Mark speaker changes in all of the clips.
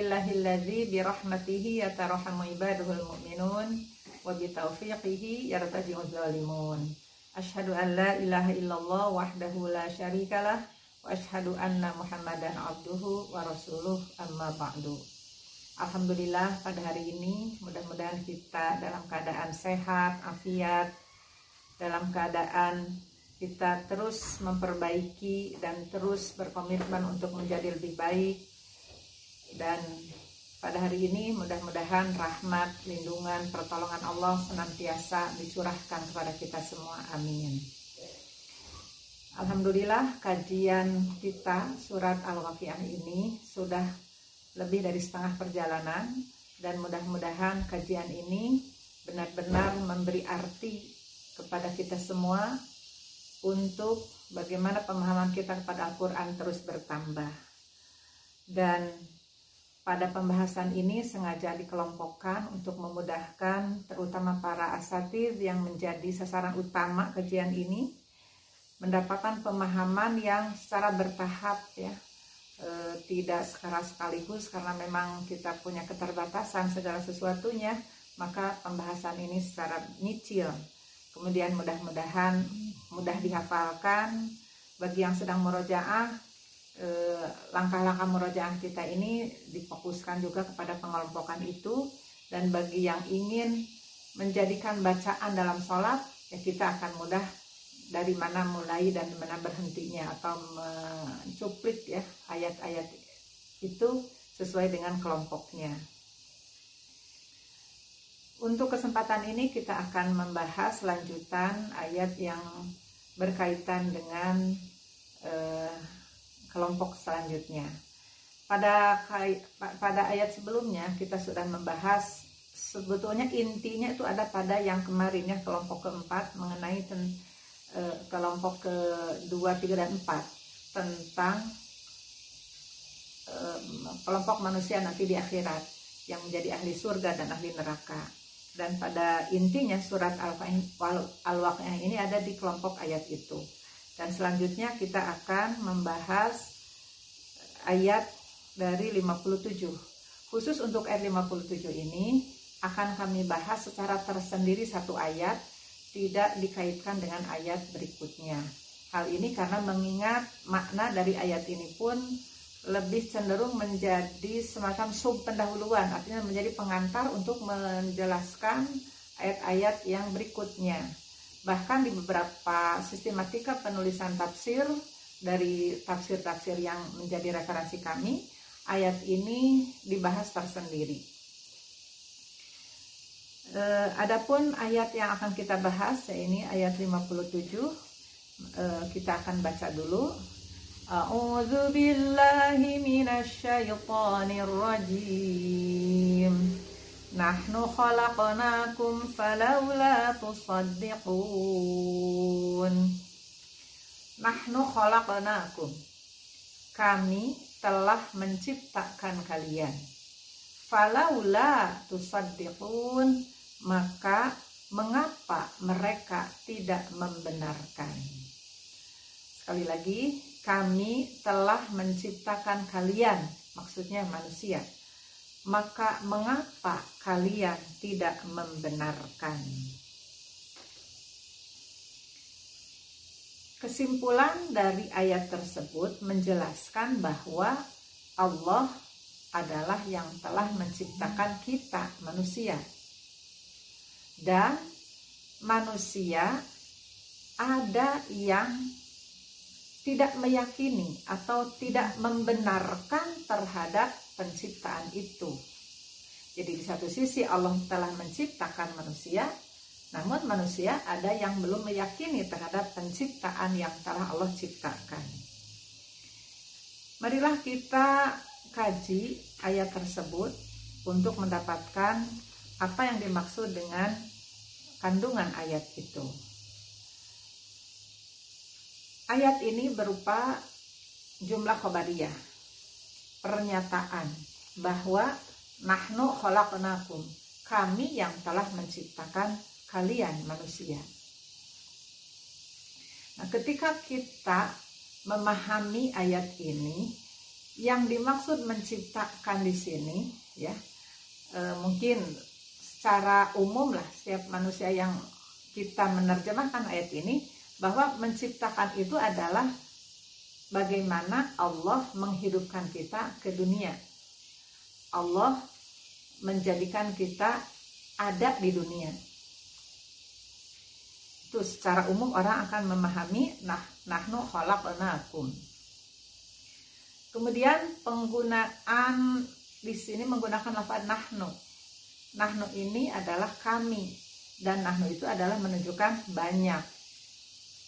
Speaker 1: Alhamdulillahilladzi birahmatihi yatarahamu ibaduhul mu'minun wa bitaufiqihi yartaji'uz zalimun. Asyhadu an la ilaha illallah wahdahu la syarikalah wa asyhadu anna Muhammadan abduhu wa rasuluh amma ba'du. Alhamdulillah pada hari ini mudah-mudahan kita dalam keadaan sehat, afiat, dalam keadaan kita terus memperbaiki dan terus berkomitmen untuk menjadi lebih baik dan pada hari ini mudah-mudahan rahmat, lindungan, pertolongan Allah senantiasa dicurahkan kepada kita semua. Amin. Alhamdulillah kajian kita surat Al-Waqiah ini sudah lebih dari setengah perjalanan dan mudah-mudahan kajian ini benar-benar memberi arti kepada kita semua untuk bagaimana pemahaman kita kepada Al-Quran terus bertambah. Dan pada pembahasan ini sengaja dikelompokkan untuk memudahkan terutama para asatid yang menjadi sasaran utama kajian ini mendapatkan pemahaman yang secara bertahap ya. E, tidak sekarang sekaligus karena memang kita punya keterbatasan segala sesuatunya maka pembahasan ini secara nyicil kemudian mudah-mudahan mudah dihafalkan. Bagi yang sedang merojaah langkah-langkah murojaah kita ini difokuskan juga kepada pengelompokan itu dan bagi yang ingin menjadikan bacaan dalam sholat ya kita akan mudah dari mana mulai dan mana berhentinya atau mencuplik ya ayat-ayat itu sesuai dengan kelompoknya. Untuk kesempatan ini kita akan membahas lanjutan ayat yang berkaitan dengan eh, kelompok selanjutnya. Pada pada ayat sebelumnya kita sudah membahas sebetulnya intinya itu ada pada yang kemarin ya kelompok keempat mengenai ten, e, kelompok kedua, tiga dan empat tentang e, kelompok manusia nanti di akhirat yang menjadi ahli surga dan ahli neraka. Dan pada intinya surat Al-Waqiah ini ada di kelompok ayat itu. Dan selanjutnya kita akan membahas ayat dari 57. Khusus untuk ayat 57 ini akan kami bahas secara tersendiri satu ayat, tidak dikaitkan dengan ayat berikutnya. Hal ini karena mengingat makna dari ayat ini pun lebih cenderung menjadi semacam sub pendahuluan, artinya menjadi pengantar untuk menjelaskan ayat-ayat yang berikutnya. Bahkan di beberapa sistematika penulisan tafsir dari tafsir-tafsir yang menjadi referensi kami, ayat ini dibahas tersendiri. E, adapun ayat yang akan kita bahas ini ayat 57 e, kita akan baca dulu. A'udzu billahi minasyaitonir rajim. Nahnu khalaqnakum falawla tusaddiqun Nahnu khalaqnakum Kami telah menciptakan kalian. Falawla tusaddiqun. Maka mengapa mereka tidak membenarkan? Sekali lagi kami telah menciptakan kalian. Maksudnya manusia maka mengapa kalian tidak membenarkan? Kesimpulan dari ayat tersebut menjelaskan bahwa Allah adalah yang telah menciptakan kita manusia. Dan manusia ada yang tidak meyakini atau tidak membenarkan terhadap penciptaan itu. Jadi di satu sisi Allah telah menciptakan manusia, namun manusia ada yang belum meyakini terhadap penciptaan yang telah Allah ciptakan. Marilah kita kaji ayat tersebut untuk mendapatkan apa yang dimaksud dengan kandungan ayat itu. Ayat ini berupa jumlah khobariyah pernyataan bahwa nahnu khalaqnakum kami yang telah menciptakan kalian manusia. Nah, ketika kita memahami ayat ini, yang dimaksud menciptakan di sini ya e, mungkin secara umum lah setiap manusia yang kita menerjemahkan ayat ini bahwa menciptakan itu adalah bagaimana Allah menghidupkan kita ke dunia. Allah menjadikan kita ada di dunia. Itu secara umum orang akan memahami nah nahnu khalaqnakum. Kemudian penggunaan di sini menggunakan lafaz nahnu. Nahnu ini adalah kami dan nahnu itu adalah menunjukkan banyak.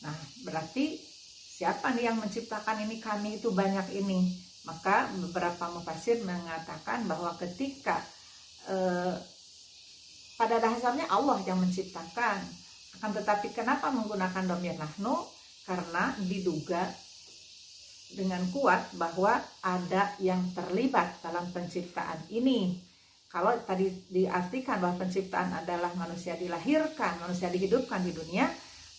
Speaker 1: Nah, berarti siapa nih yang menciptakan ini kami itu banyak ini? Maka beberapa mufasir mengatakan bahwa ketika eh, pada dasarnya Allah yang menciptakan akan tetapi kenapa menggunakan domir nahnu? Karena diduga dengan kuat bahwa ada yang terlibat dalam penciptaan ini. Kalau tadi diartikan bahwa penciptaan adalah manusia dilahirkan, manusia dihidupkan di dunia,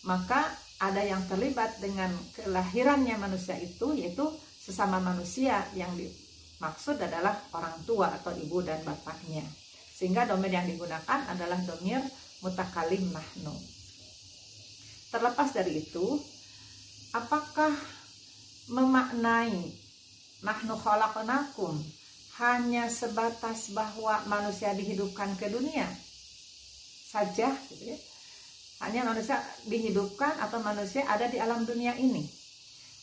Speaker 1: maka ada yang terlibat dengan kelahirannya manusia itu yaitu sesama manusia yang dimaksud adalah orang tua atau ibu dan bapaknya. Sehingga domir yang digunakan adalah domir mutakalim nahnu. Terlepas dari itu, apakah memaknai nahnu khalaqnakum hanya sebatas bahwa manusia dihidupkan ke dunia saja gitu ya. Hanya manusia dihidupkan atau manusia ada di alam dunia ini.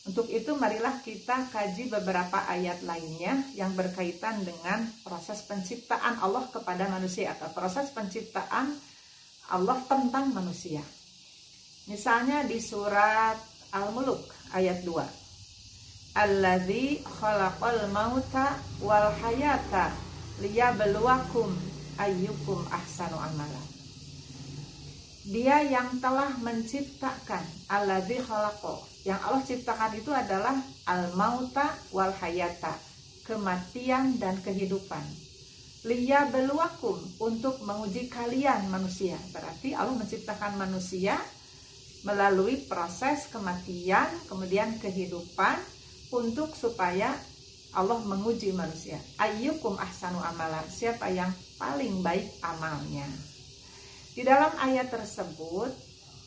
Speaker 1: Untuk itu marilah kita kaji beberapa ayat lainnya yang berkaitan dengan proses penciptaan Allah kepada manusia atau proses penciptaan Allah tentang manusia. Misalnya di surat Al-Muluk ayat 2. Alladzi khalaqal mauta wal hayata liyabluwakum ayyukum ahsanu amala. Dia yang telah menciptakan alladzi khalaqo. Yang Allah ciptakan itu adalah al-mauta wal hayata, kematian dan kehidupan. Liya beluakum untuk menguji kalian manusia. Berarti Allah menciptakan manusia melalui proses kematian, kemudian kehidupan untuk supaya Allah menguji manusia. Ayyukum ahsanu amalan. Siapa yang paling baik amalnya? Di dalam ayat tersebut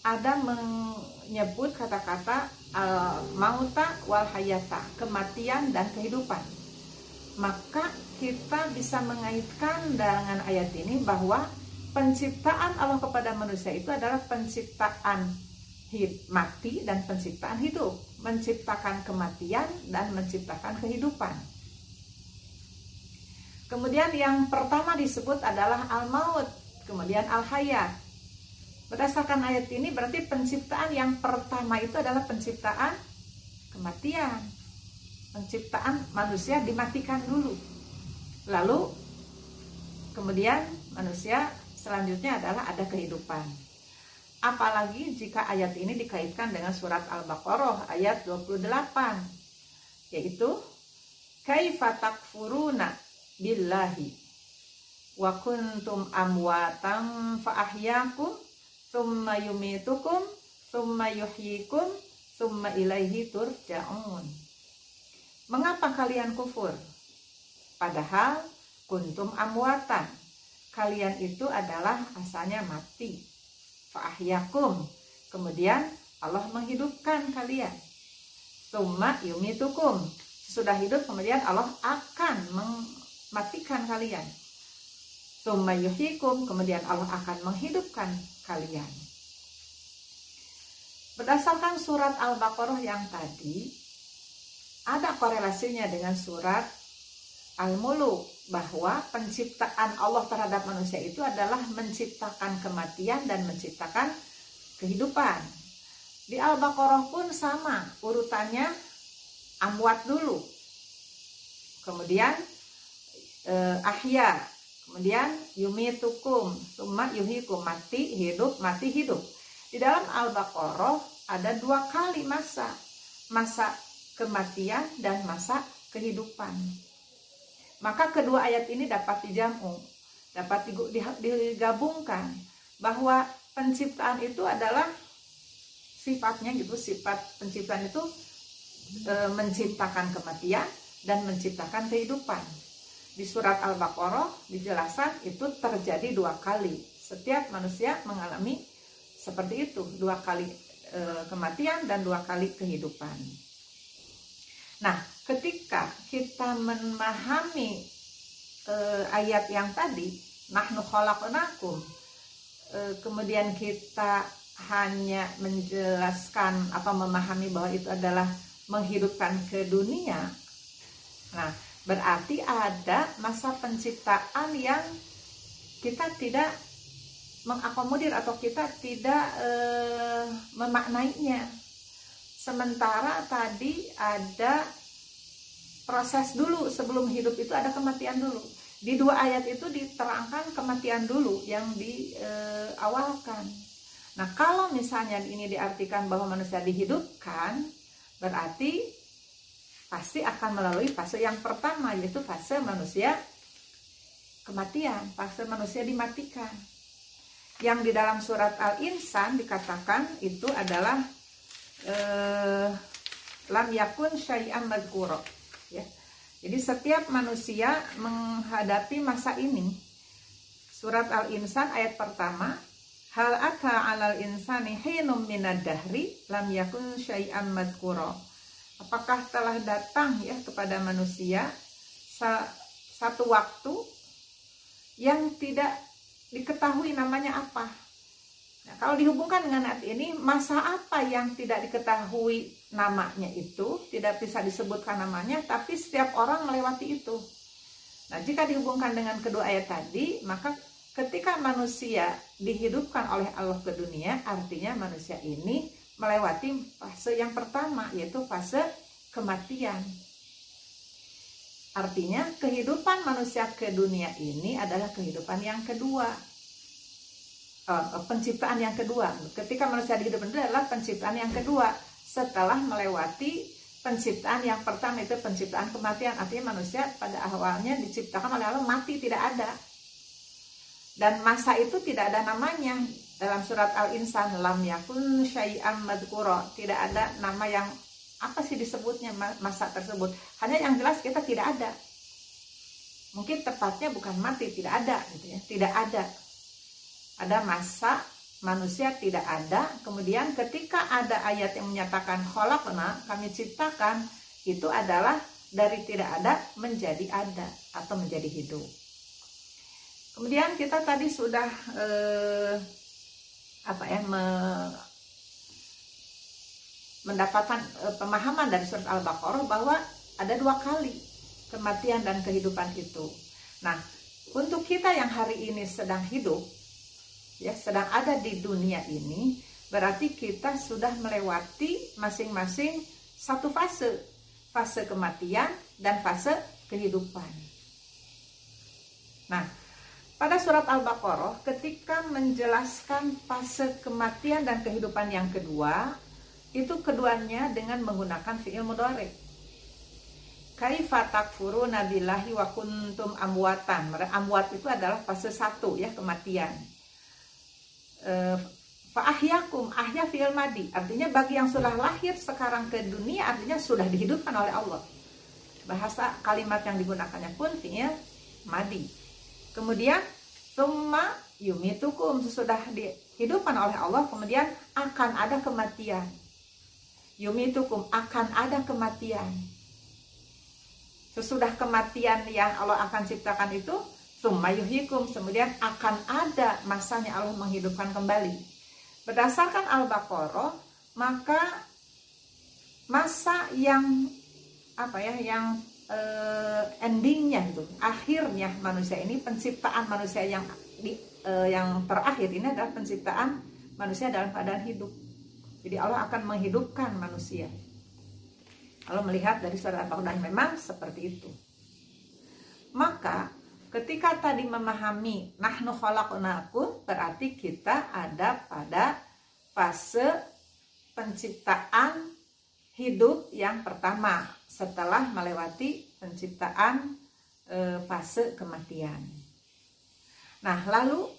Speaker 1: ada menyebut kata-kata mauta wal hayata, kematian dan kehidupan. Maka kita bisa mengaitkan dengan ayat ini bahwa penciptaan Allah kepada manusia itu adalah penciptaan mati dan penciptaan hidup, menciptakan kematian dan menciptakan kehidupan. Kemudian yang pertama disebut adalah al-maut, kemudian al-hayat. Berdasarkan ayat ini berarti penciptaan yang pertama itu adalah penciptaan kematian. Penciptaan manusia dimatikan dulu. Lalu kemudian manusia selanjutnya adalah ada kehidupan. Apalagi jika ayat ini dikaitkan dengan surat Al-Baqarah ayat 28 yaitu kaifa takfuruna billahi wa kuntum amwatam fa ahyakum thumma yumitukum thumma yuhyikum thumma ilaihi turja'un Mengapa kalian kufur? Padahal kuntum amwatan kalian itu adalah asalnya mati fa'ahyakum. Kemudian Allah menghidupkan kalian. Summa yumitukum. Sudah hidup kemudian Allah akan mematikan kalian. Kemudian Allah akan menghidupkan kalian. Berdasarkan surat Al-Baqarah yang tadi, ada korelasinya dengan surat Al-Muluk bahwa penciptaan Allah terhadap manusia itu adalah menciptakan kematian dan menciptakan kehidupan. Di Al-Baqarah pun sama, urutannya amwat dulu. Kemudian eh, ahya, kemudian yumitukum, summa yuhikum, mati hidup, mati hidup. Di dalam Al-Baqarah ada dua kali masa, masa kematian dan masa kehidupan. Maka kedua ayat ini dapat dijamu, dapat digabungkan bahwa penciptaan itu adalah sifatnya gitu, sifat penciptaan itu e, menciptakan kematian dan menciptakan kehidupan. Di surat Al-Baqarah dijelaskan itu terjadi dua kali. Setiap manusia mengalami seperti itu, dua kali e, kematian dan dua kali kehidupan. Nah, ketika kita memahami e, ayat yang tadi, nahnu khalaqnakum, e, kemudian kita hanya menjelaskan atau memahami bahwa itu adalah menghidupkan ke dunia. Nah, berarti ada masa penciptaan yang kita tidak mengakomodir atau kita tidak e, memaknainya. Sementara tadi ada proses dulu sebelum hidup itu ada kematian dulu. Di dua ayat itu diterangkan kematian dulu yang diawalkan. E, nah, kalau misalnya ini diartikan bahwa manusia dihidupkan, berarti pasti akan melalui fase yang pertama yaitu fase manusia kematian, fase manusia dimatikan. Yang di dalam surat Al-Insan dikatakan itu adalah eh, lam yakun syai'an madhkuro. Ya. Jadi setiap manusia menghadapi masa ini. Surat Al-Insan ayat pertama, hal aka alal insani hinum minad dahri lam yakun syai'an madhkuro apakah telah datang ya kepada manusia satu waktu yang tidak diketahui namanya apa. Nah, kalau dihubungkan dengan ayat ini, masa apa yang tidak diketahui namanya itu, tidak bisa disebutkan namanya, tapi setiap orang melewati itu. Nah, jika dihubungkan dengan kedua ayat tadi, maka ketika manusia dihidupkan oleh Allah ke dunia, artinya manusia ini melewati fase yang pertama yaitu fase kematian. Artinya kehidupan manusia ke dunia ini adalah kehidupan yang kedua. Uh, penciptaan yang kedua. Ketika manusia dihidupkan adalah penciptaan yang kedua setelah melewati penciptaan yang pertama itu penciptaan kematian. Artinya manusia pada awalnya diciptakan oleh Allah mati tidak ada. Dan masa itu tidak ada namanya dalam surat Al-Insan lam yakun syai'am madhkura. Tidak ada nama yang apa sih disebutnya masa tersebut? Hanya yang jelas kita tidak ada. Mungkin tepatnya bukan mati tidak ada gitu ya. Tidak ada. Ada masa manusia tidak ada. Kemudian ketika ada ayat yang menyatakan kholakna kami ciptakan itu adalah dari tidak ada menjadi ada atau menjadi hidup. Kemudian kita tadi sudah eh, apa ya me, mendapatkan e, pemahaman dari surat Al-Baqarah bahwa ada dua kali kematian dan kehidupan itu. Nah, untuk kita yang hari ini sedang hidup, ya sedang ada di dunia ini, berarti kita sudah melewati masing-masing satu fase, fase kematian dan fase kehidupan. Nah, pada surat Al-Baqarah, ketika menjelaskan fase kematian dan kehidupan yang kedua, itu keduanya dengan menggunakan fi'il mudhari. Kaifa takfuruna billahi wa kuntum amwatan. Amwat itu adalah fase satu ya, kematian. E, Fa'ahyakum, ahya fi'il madi. Artinya bagi yang sudah lahir sekarang ke dunia, artinya sudah dihidupkan oleh Allah. Bahasa kalimat yang digunakannya pun fi'il madi Kemudian summa yumitukum sesudah dihidupkan oleh Allah kemudian akan ada kematian. Yumitukum akan ada kematian. Sesudah kematian yang Allah akan ciptakan itu summa yuhikum kemudian akan ada masanya Allah menghidupkan kembali. Berdasarkan Al-Baqarah maka masa yang apa ya yang uh, endingnya itu akhirnya manusia ini penciptaan manusia yang di, uh, yang terakhir ini adalah penciptaan manusia dalam keadaan hidup. Jadi Allah akan menghidupkan manusia. Kalau melihat dari surat al dan memang seperti itu. Maka ketika tadi memahami nahnu khalaqnakum berarti kita ada pada fase penciptaan hidup yang pertama setelah melewati penciptaan e, fase kematian. Nah, lalu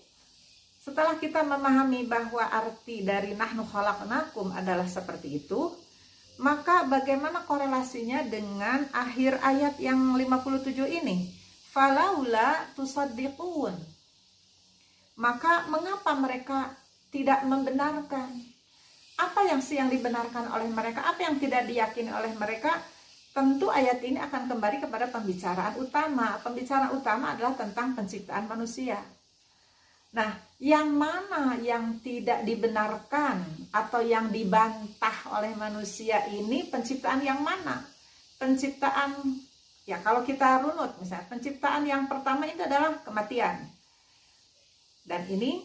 Speaker 1: setelah kita memahami bahwa arti dari nahnu khalaqnakum adalah seperti itu, Maka bagaimana korelasinya dengan akhir ayat yang 57 ini? Falaula tusaddiqun. Maka mengapa mereka tidak membenarkan? Apa yang sih yang dibenarkan oleh mereka? Apa yang tidak diyakini oleh mereka? Tentu ayat ini akan kembali kepada pembicaraan utama. Pembicaraan utama adalah tentang penciptaan manusia. Nah, yang mana yang tidak dibenarkan atau yang dibantah oleh manusia ini penciptaan yang mana? Penciptaan ya kalau kita runut misalnya penciptaan yang pertama itu adalah kematian. Dan ini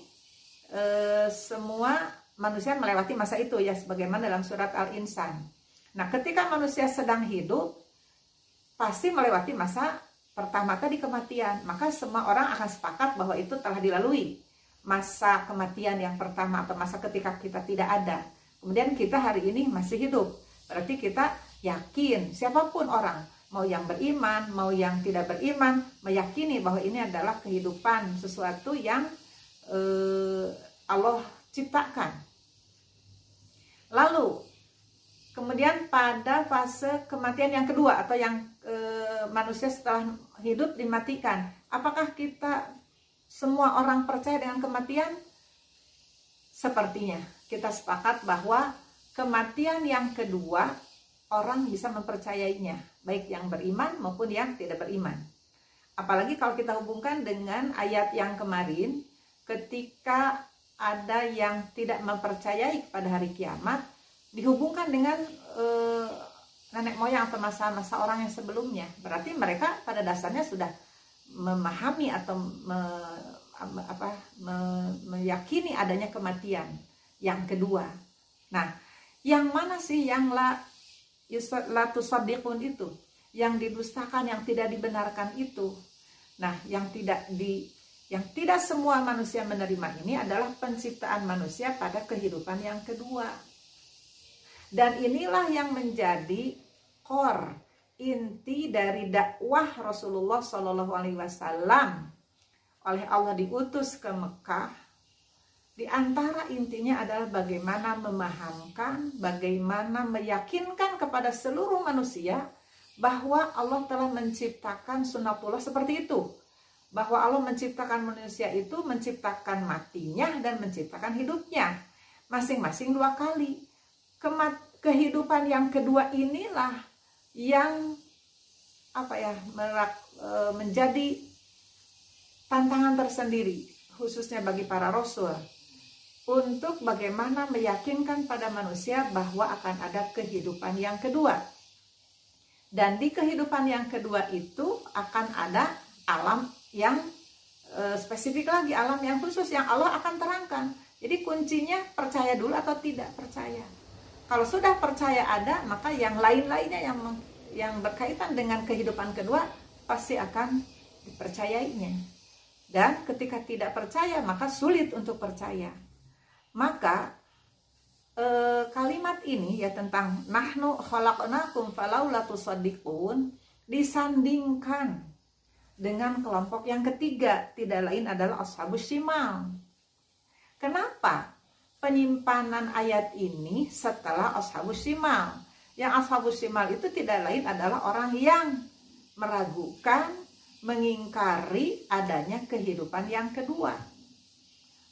Speaker 1: e, semua manusia melewati masa itu ya sebagaimana dalam surat Al-Insan. Nah, ketika manusia sedang hidup pasti melewati masa pertama tadi kematian, maka semua orang akan sepakat bahwa itu telah dilalui masa kematian yang pertama atau masa ketika kita tidak ada. Kemudian kita hari ini masih hidup. Berarti kita yakin siapa pun orang, mau yang beriman, mau yang tidak beriman, meyakini bahwa ini adalah kehidupan sesuatu yang eh, Allah ciptakan. Lalu kemudian pada fase kematian yang kedua atau yang e, manusia setelah hidup dimatikan. Apakah kita semua orang percaya dengan kematian? Sepertinya kita sepakat bahwa kematian yang kedua orang bisa mempercayainya, baik yang beriman maupun yang tidak beriman. Apalagi kalau kita hubungkan dengan ayat yang kemarin, ketika ada yang tidak mempercayai kepada hari kiamat, dihubungkan dengan eh, nenek moyang atau masa-masa orang yang sebelumnya. Berarti mereka pada dasarnya sudah memahami atau me, apa, me, meyakini adanya kematian yang kedua. Nah, yang mana sih yang la la tusaddiqun itu? Yang didustakan, yang tidak dibenarkan itu. Nah, yang tidak di yang tidak semua manusia menerima ini adalah penciptaan manusia pada kehidupan yang kedua. Dan inilah yang menjadi core inti dari dakwah Rasulullah Shallallahu Alaihi Wasallam oleh Allah diutus ke Mekah. Di antara intinya adalah bagaimana memahamkan, bagaimana meyakinkan kepada seluruh manusia bahwa Allah telah menciptakan sunatullah seperti itu. Bahwa Allah menciptakan manusia itu menciptakan matinya dan menciptakan hidupnya. Masing-masing dua kali kemat kehidupan yang kedua inilah yang apa ya merak, e, menjadi tantangan tersendiri khususnya bagi para rasul untuk bagaimana meyakinkan pada manusia bahwa akan ada kehidupan yang kedua. Dan di kehidupan yang kedua itu akan ada alam yang e, spesifik lagi, alam yang khusus yang Allah akan terangkan. Jadi kuncinya percaya dulu atau tidak percaya. Kalau sudah percaya ada, maka yang lain-lainnya yang yang berkaitan dengan kehidupan kedua pasti akan dipercayainya. Dan ketika tidak percaya, maka sulit untuk percaya. Maka e, kalimat ini ya tentang nahnu khalaqnakum falaula tusaddiqun disandingkan dengan kelompok yang ketiga, tidak lain adalah ashabus shimal. Kenapa? Penyimpanan ayat ini setelah ashabus simal. Yang ashabus simal itu tidak lain adalah orang yang meragukan, mengingkari adanya kehidupan yang kedua.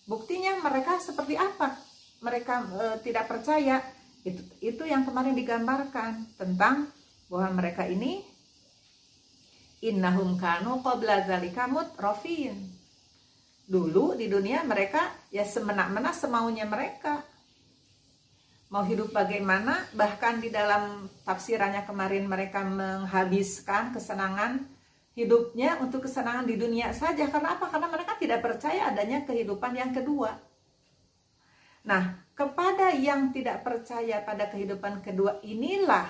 Speaker 1: Buktinya mereka seperti apa? Mereka e, tidak percaya. Itu itu yang kemarin digambarkan tentang bahwa mereka ini innahum kanu qabla zalika mutrafin dulu di dunia mereka ya semena-mena semaunya mereka. Mau hidup bagaimana bahkan di dalam tafsirannya kemarin mereka menghabiskan kesenangan hidupnya untuk kesenangan di dunia saja. Karena apa? Karena mereka tidak percaya adanya kehidupan yang kedua. Nah kepada yang tidak percaya pada kehidupan kedua inilah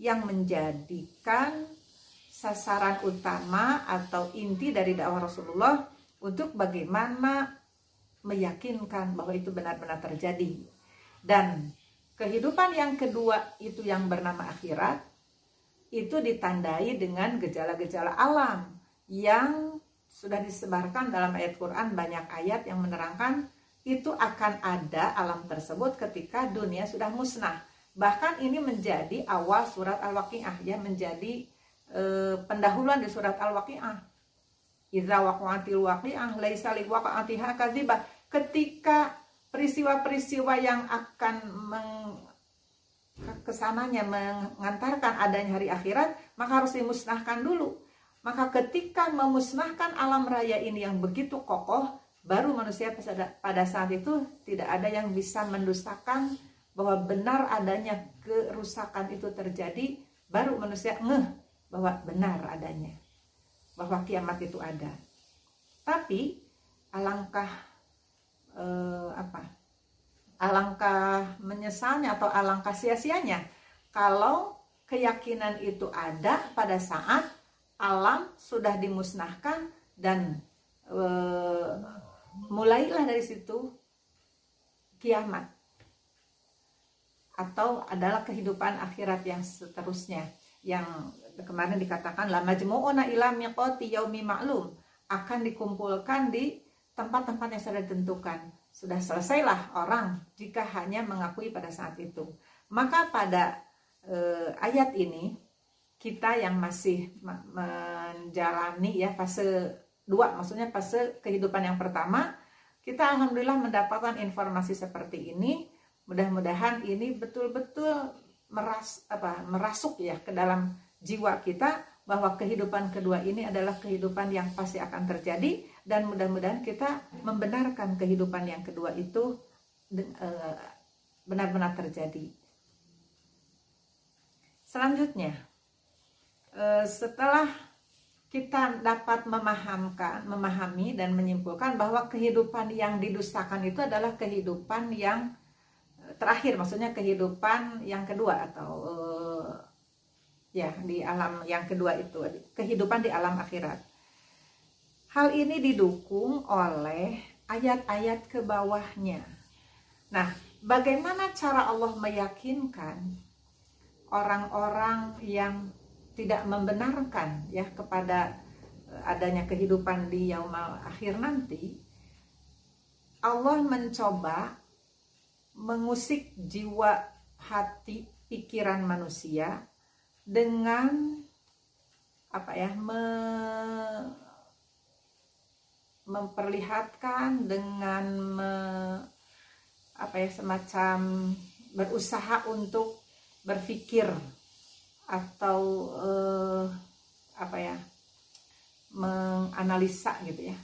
Speaker 1: yang menjadikan sasaran utama atau inti dari dakwah Rasulullah untuk bagaimana meyakinkan bahwa itu benar-benar terjadi. Dan kehidupan yang kedua itu yang bernama akhirat itu ditandai dengan gejala-gejala alam yang sudah disebarkan dalam ayat Quran banyak ayat yang menerangkan itu akan ada alam tersebut ketika dunia sudah musnah. Bahkan ini menjadi awal surat Al-Waqiah ya, menjadi eh, pendahuluan di surat Al-Waqiah. Idza waqa'atil waqi'ah laisa liwaqa'atiha kadzibah. Ketika peristiwa-peristiwa yang akan meng ke sananya mengantarkan adanya hari akhirat, maka harus dimusnahkan dulu. Maka ketika memusnahkan alam raya ini yang begitu kokoh, baru manusia pada saat itu tidak ada yang bisa mendustakan bahwa benar adanya kerusakan itu terjadi, baru manusia ngeh bahwa benar adanya, bahwa kiamat itu ada. Tapi alangkah eh, apa? alangkah menyesalnya atau alangkah sia-sianya kalau keyakinan itu ada pada saat alam sudah dimusnahkan dan e, mulailah dari situ kiamat atau adalah kehidupan akhirat yang seterusnya yang kemarin dikatakan lama majmu'una ila miqati yaumi ma'lum akan dikumpulkan di tempat-tempat yang sudah ditentukan sudah selesailah orang jika hanya mengakui pada saat itu. Maka pada eh, ayat ini kita yang masih menjalani ya fase dua, maksudnya fase kehidupan yang pertama, kita alhamdulillah mendapatkan informasi seperti ini. Mudah-mudahan ini betul-betul meras merasuk ya ke dalam jiwa kita bahwa kehidupan kedua ini adalah kehidupan yang pasti akan terjadi dan mudah-mudahan kita membenarkan kehidupan yang kedua itu eh, benar-benar terjadi. Selanjutnya, eh, setelah kita dapat memahamkan, memahami dan menyimpulkan bahwa kehidupan yang didustakan itu adalah kehidupan yang eh, terakhir, maksudnya kehidupan yang kedua atau ya di alam yang kedua itu, kehidupan di alam akhirat. Hal ini didukung oleh ayat-ayat ke bawahnya. Nah, bagaimana cara Allah meyakinkan orang-orang yang tidak membenarkan ya kepada eh, adanya kehidupan di yaumal akhir nanti? Allah mencoba mengusik jiwa, hati, pikiran manusia dengan apa ya me, memperlihatkan dengan me, apa ya semacam berusaha untuk berpikir atau eh, apa ya menganalisa gitu ya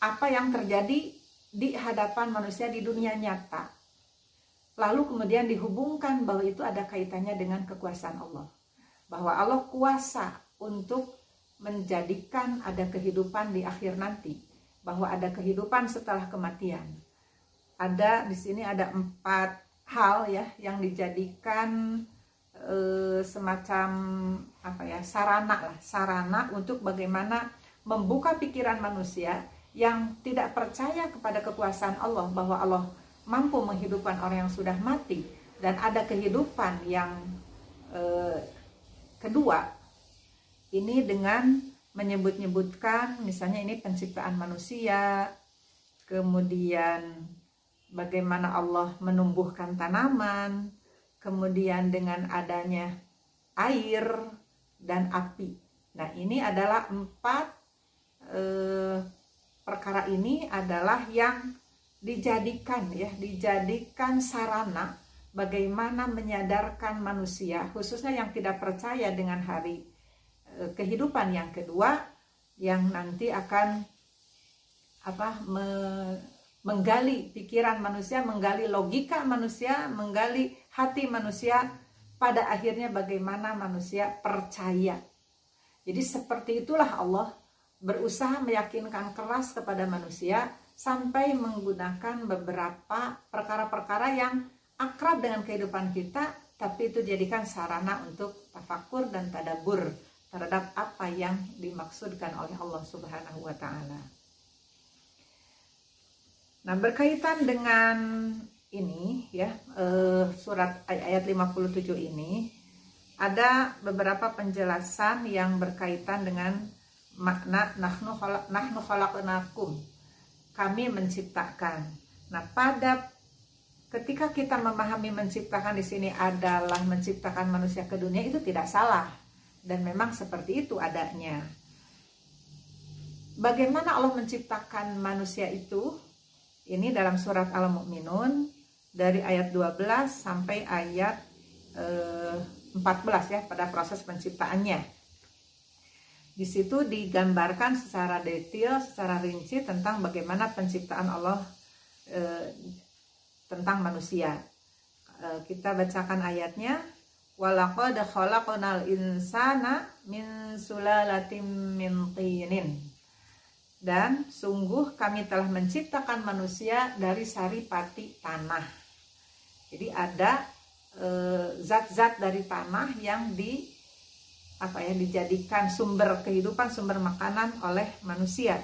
Speaker 1: apa yang terjadi di hadapan manusia di dunia nyata. Lalu kemudian dihubungkan bahwa itu ada kaitannya dengan kekuasaan Allah bahwa Allah kuasa untuk menjadikan ada kehidupan di akhir nanti bahwa ada kehidupan setelah kematian. Ada di sini ada empat hal ya yang dijadikan e, semacam apa ya sarana lah sarana untuk bagaimana membuka pikiran manusia yang tidak percaya kepada kekuasaan Allah bahwa Allah mampu menghidupkan orang yang sudah mati dan ada kehidupan yang e, kedua ini dengan menyebut-nyebutkan misalnya ini penciptaan manusia, kemudian bagaimana Allah menumbuhkan tanaman, kemudian dengan adanya air dan api. Nah, ini adalah empat eh, perkara ini adalah yang dijadikan ya, dijadikan sarana bagaimana menyadarkan manusia khususnya yang tidak percaya dengan hari Eh, kehidupan yang kedua yang nanti akan apa me, menggali pikiran manusia, menggali logika manusia, menggali hati manusia pada akhirnya bagaimana manusia percaya. Jadi seperti itulah Allah berusaha meyakinkan keras kepada manusia sampai menggunakan beberapa perkara-perkara yang akrab dengan kehidupan kita tapi itu jadikan sarana untuk tafakur dan tadabur terhadap apa yang dimaksudkan oleh Allah Subhanahu wa taala. Nah, berkaitan dengan ini ya, eh, surat ayat 57 ini ada beberapa penjelasan yang berkaitan dengan makna nahnu nahnu khalaqnakum. Kami menciptakan. Nah, pada ketika kita memahami menciptakan di sini adalah menciptakan manusia ke dunia itu tidak salah dan memang seperti itu adanya. Bagaimana Allah menciptakan manusia itu? Ini dalam surat Al-Mu'minun dari ayat 12 sampai ayat eh, 14 ya pada proses penciptaannya. Di situ digambarkan secara detail, secara rinci tentang bagaimana penciptaan Allah eh, tentang manusia. Eh, kita bacakan ayatnya. Walaqad khalaqnal insana min min. Dan sungguh kami telah menciptakan manusia dari sari pati tanah. Jadi ada Eh, zat-zat dari tanah yang di apa ya dijadikan sumber kehidupan sumber makanan oleh manusia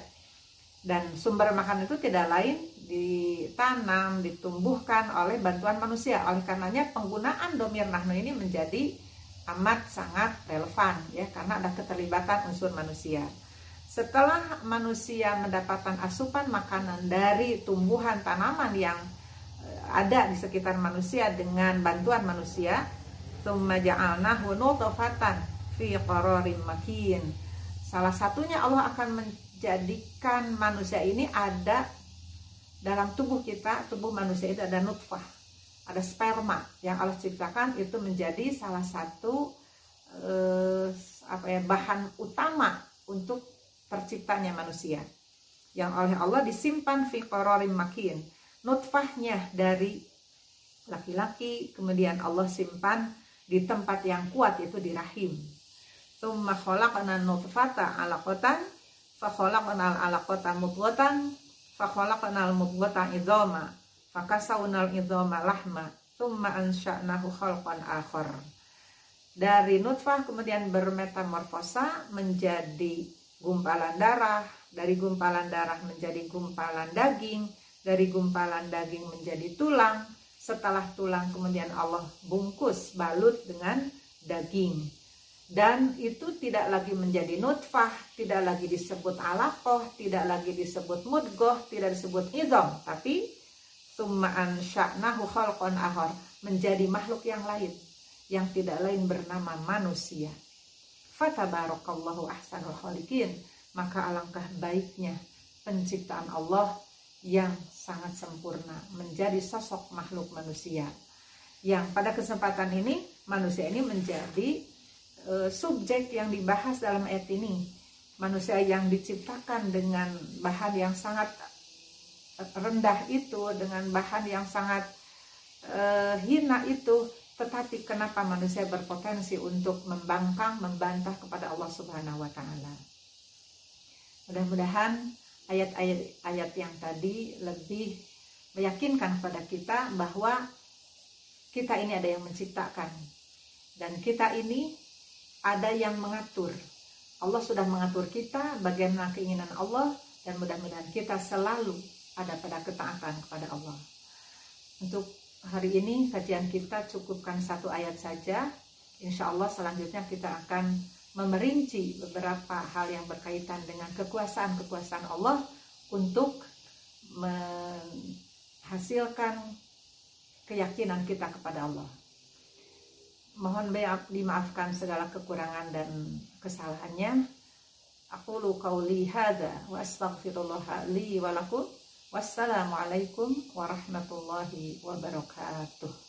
Speaker 1: dan sumber makanan itu tidak lain ditanam ditumbuhkan oleh bantuan manusia. Oleh karenanya penggunaan domir nahnu ini menjadi amat sangat relevan ya karena ada keterlibatan unsur manusia. Setelah manusia mendapatkan asupan makanan dari tumbuhan tanaman yang ada di sekitar manusia dengan bantuan manusia tsumma ja'alnahu nutfatan fi qararin makin. Salah satunya Allah akan menjadikan manusia ini ada dalam tubuh kita tubuh manusia itu ada nutfah ada sperma. Yang Allah ciptakan itu menjadi salah satu eh, apa ya bahan utama untuk terciptanya manusia. Yang oleh Allah disimpan fi qararin makin. Nutfahnya dari laki-laki kemudian Allah simpan di tempat yang kuat itu di rahim. Summa khalaqna nutfata alaqatan fa khalaqna alaqata mudghatan fa khalaqna al-mudghata idhama fa kasawna al-idhama lahma summa ansha'nahu khalqan akhar dari nutfah kemudian bermetamorfosa menjadi gumpalan darah dari gumpalan darah menjadi gumpalan daging dari gumpalan daging menjadi tulang, setelah tulang kemudian Allah bungkus balut dengan daging. Dan itu tidak lagi menjadi nutfah, tidak lagi disebut alaqoh, tidak lagi disebut mudgoh, tidak disebut idom, tapi summaan sya'nahu khalqan ahor, menjadi makhluk yang lain, yang tidak lain bernama manusia. Fatabarakallahu ahsanul khaliqin, maka alangkah baiknya penciptaan Allah yang sangat sempurna menjadi sosok makhluk manusia yang pada kesempatan ini manusia ini menjadi e, subjek yang dibahas dalam ayat ini. Manusia yang diciptakan dengan bahan yang sangat rendah itu dengan bahan yang sangat e, hina itu tetapi kenapa manusia berpotensi untuk membangkang membantah kepada Allah Subhanahu wa taala? Mudah-mudahan ayat-ayat ayat yang tadi lebih meyakinkan kepada kita bahwa kita ini ada yang menciptakan. Dan kita ini ada yang mengatur. Allah sudah mengatur kita bagaimana keinginan Allah dan mudah-mudahan kita selalu ada pada ketaatan kepada Allah. Untuk hari ini kajian kita cukupkan satu ayat saja. Insya Allah selanjutnya kita akan memerinci beberapa hal yang berkaitan dengan kekuasaan-kekuasaan Allah untuk menghasilkan keyakinan kita kepada Allah. Mohon dimaafkan segala kekurangan dan kesalahannya. Aku lu qauli hadza wa astaghfirullah li wa lakum. Wassalamualaikum warahmatullahi wabarakatuh.